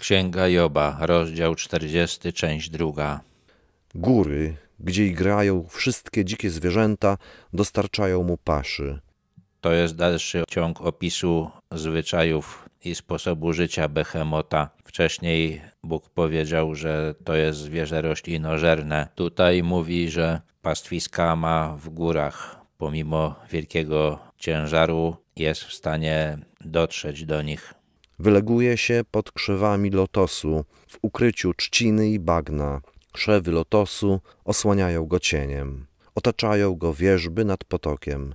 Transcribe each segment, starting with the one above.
Księga Joba, rozdział 40, część druga. Góry, gdzie igrają wszystkie dzikie zwierzęta, dostarczają mu paszy. To jest dalszy ciąg opisu zwyczajów i sposobu życia behemota. Wcześniej Bóg powiedział, że to jest zwierzę roślinożerne. Tutaj mówi, że pastwiska ma w górach. Pomimo wielkiego ciężaru jest w stanie dotrzeć do nich. Wyleguje się pod krzewami lotosu, w ukryciu trzciny i bagna. Krzewy lotosu osłaniają go cieniem. Otaczają go wierzby nad potokiem.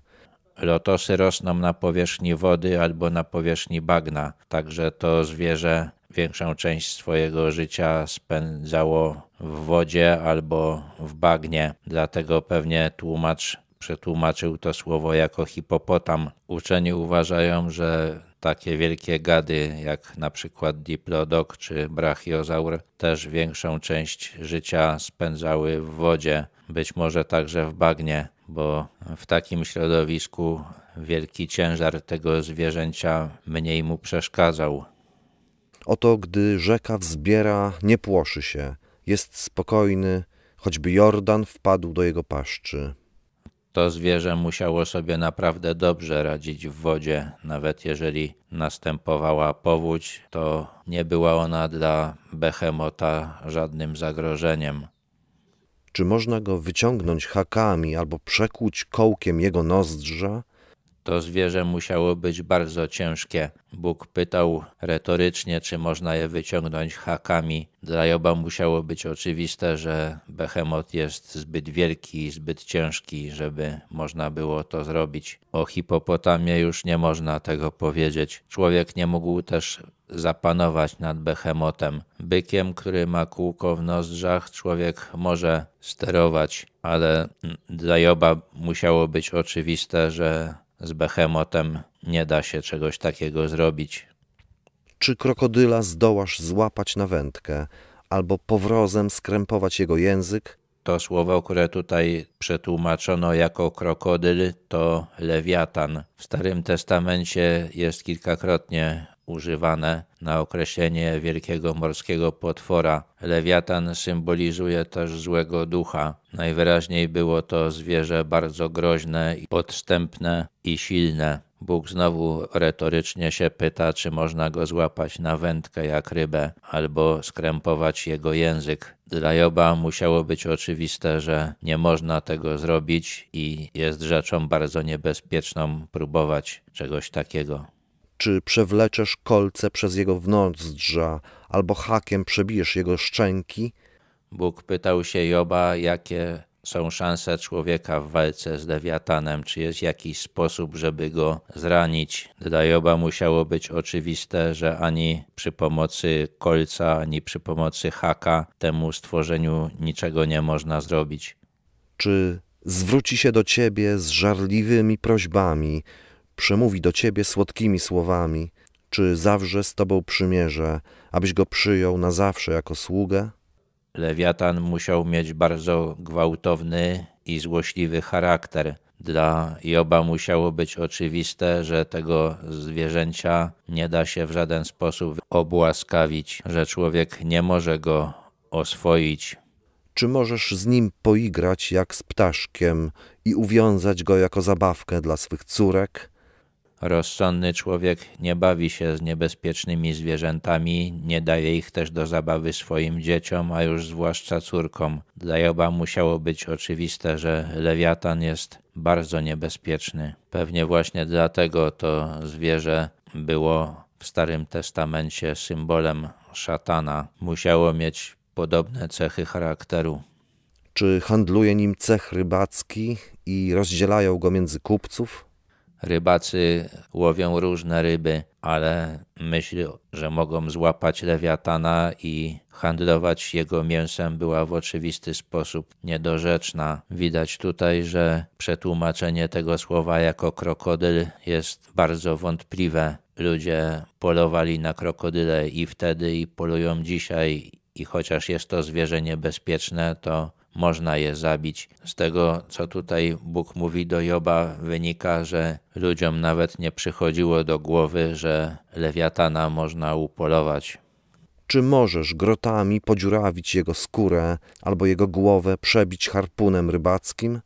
Lotosy rosną na powierzchni wody albo na powierzchni bagna, także to zwierzę większą część swojego życia spędzało w wodzie albo w bagnie. Dlatego pewnie tłumacz przetłumaczył to słowo jako hipopotam. Uczeni uważają, że takie wielkie gady jak na przykład diplodok czy brachiozaur też większą część życia spędzały w wodzie, być może także w bagnie, bo w takim środowisku wielki ciężar tego zwierzęcia mniej mu przeszkadzał. Oto gdy rzeka wzbiera, nie płoszy się, jest spokojny, choćby Jordan wpadł do jego paszczy. To zwierzę musiało sobie naprawdę dobrze radzić w wodzie, nawet jeżeli następowała powódź, to nie była ona dla behemota żadnym zagrożeniem. Czy można go wyciągnąć hakami albo przekłuć kołkiem jego nozdrza? To zwierzę musiało być bardzo ciężkie. Bóg pytał retorycznie, czy można je wyciągnąć hakami. Dla Joba musiało być oczywiste, że behemot jest zbyt wielki i zbyt ciężki, żeby można było to zrobić. O hipopotamie już nie można tego powiedzieć. Człowiek nie mógł też zapanować nad behemotem. Bykiem, który ma kółko w nozdrzach, człowiek może sterować, ale dla Joba musiało być oczywiste, że z behemotem nie da się czegoś takiego zrobić. Czy krokodyla zdołasz złapać na wędkę, albo powrozem skrępować jego język? To słowo, które tutaj przetłumaczono jako krokodyl, to lewiatan. W Starym Testamencie jest kilkakrotnie używane na określenie wielkiego morskiego potwora. Lewiatan symbolizuje też złego ducha. Najwyraźniej było to zwierzę bardzo groźne, podstępne i silne. Bóg znowu retorycznie się pyta, czy można go złapać na wędkę jak rybę, albo skrępować jego język. Dla Joba musiało być oczywiste, że nie można tego zrobić i jest rzeczą bardzo niebezpieczną próbować czegoś takiego. Czy przewleczesz kolce przez jego wnątrzdrza, albo hakiem przebijesz jego szczęki? Bóg pytał się Joba, jakie są szanse człowieka w walce z lewiatanem, czy jest jakiś sposób, żeby go zranić. Dla Joba musiało być oczywiste, że ani przy pomocy kolca, ani przy pomocy haka temu stworzeniu niczego nie można zrobić. Czy zwróci się do ciebie z żarliwymi prośbami, przemówi do ciebie słodkimi słowami, czy zawrze z tobą przymierze, abyś go przyjął na zawsze jako sługę? Lewiatan musiał mieć bardzo gwałtowny i złośliwy charakter. Dla Joba musiało być oczywiste, że tego zwierzęcia nie da się w żaden sposób obłaskawić, że człowiek nie może go oswoić. Czy możesz z nim poigrać jak z ptaszkiem i uwiązać go jako zabawkę dla swych córek? Rozsądny człowiek nie bawi się z niebezpiecznymi zwierzętami, nie daje ich też do zabawy swoim dzieciom, a już zwłaszcza córkom. Dla Joba musiało być oczywiste, że lewiatan jest bardzo niebezpieczny. Pewnie właśnie dlatego to zwierzę było w Starym Testamencie symbolem szatana. Musiało mieć podobne cechy charakteru. Czy handluje nim cech rybacki i rozdzielają go między kupców? Rybacy łowią różne ryby, ale myśl, że mogą złapać lewiatana i handlować jego mięsem była w oczywisty sposób niedorzeczna. Widać tutaj, że przetłumaczenie tego słowa jako krokodyl jest bardzo wątpliwe. Ludzie polowali na krokodyle i wtedy i polują dzisiaj i chociaż jest to zwierzę niebezpieczne, to można je zabić. Z tego, co tutaj Bóg mówi do Joba, wynika, że ludziom nawet nie przychodziło do głowy, że lewiatana można upolować. Czy możesz grotami podziurawić jego skórę albo jego głowę przebić harpunem rybackim?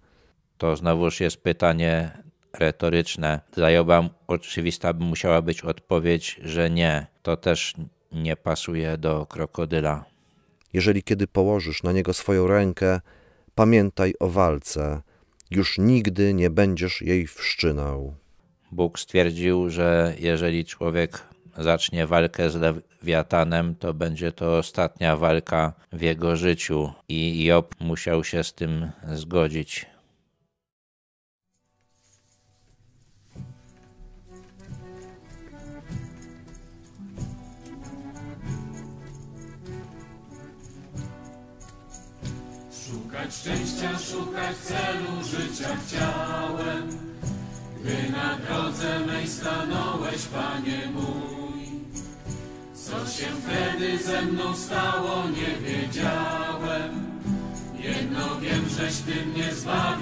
To znowuż jest pytanie retoryczne. Dla Joba oczywista by musiała być odpowiedź, że nie. To też nie pasuje do krokodyla. Jeżeli kiedy położysz na niego swoją rękę, pamiętaj o walce. Już nigdy nie będziesz jej wszczynał. Bóg stwierdził, że jeżeli człowiek zacznie walkę z lewiatanem, to będzie to ostatnia walka w jego życiu i Job musiał się z tym zgodzić. Szukać szczęścia, szukać celu życia chciałem, gdy na drodze mej stanąłeś, Panie mój. Co się wtedy ze mną stało, nie wiedziałem. Jedno wiem, żeś Ty mnie zbawił,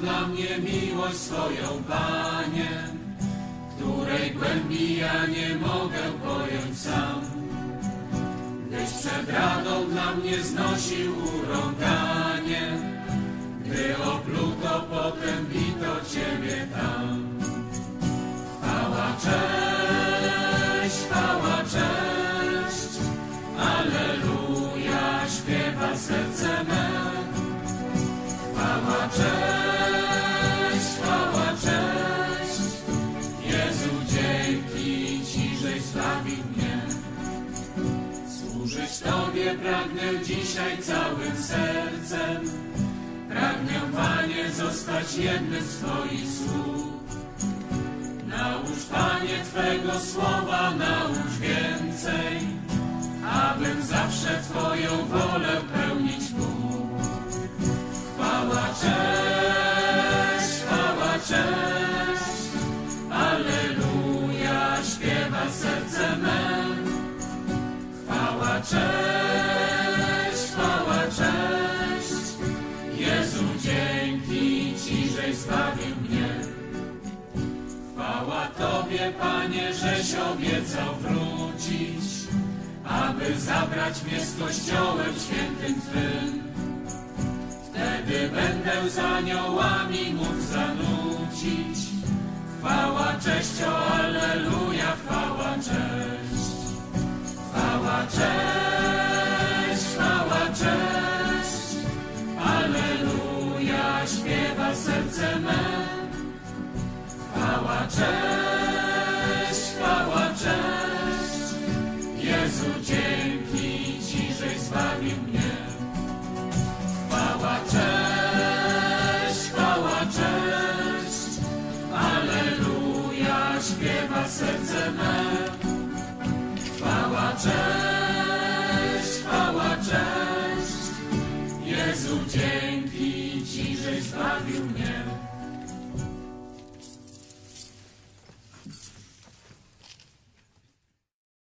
dla mnie miłość swoją, Panie, której głębi ja nie mogę pojąć sam. Gdyś przed radą dla mnie znosił urąganie, gdy opluto, potem bito Ciebie tam. Chwała, cześć, chwała, cześć, Aleluja, śpiewa serce me. Pragnę dzisiaj całym sercem, pragnę, Panie, zostać jednym z Twoich słów. Naucz, Panie, Twego słowa, naucz więcej, abym zawsze Twoją wolę zbawił mnie. Chwała Tobie, Panie, żeś obiecał wrócić, aby zabrać mnie z Kościołem świętym Twym. Wtedy będę z aniołami mógł zanucić. Chwała, cześć, Aleluja,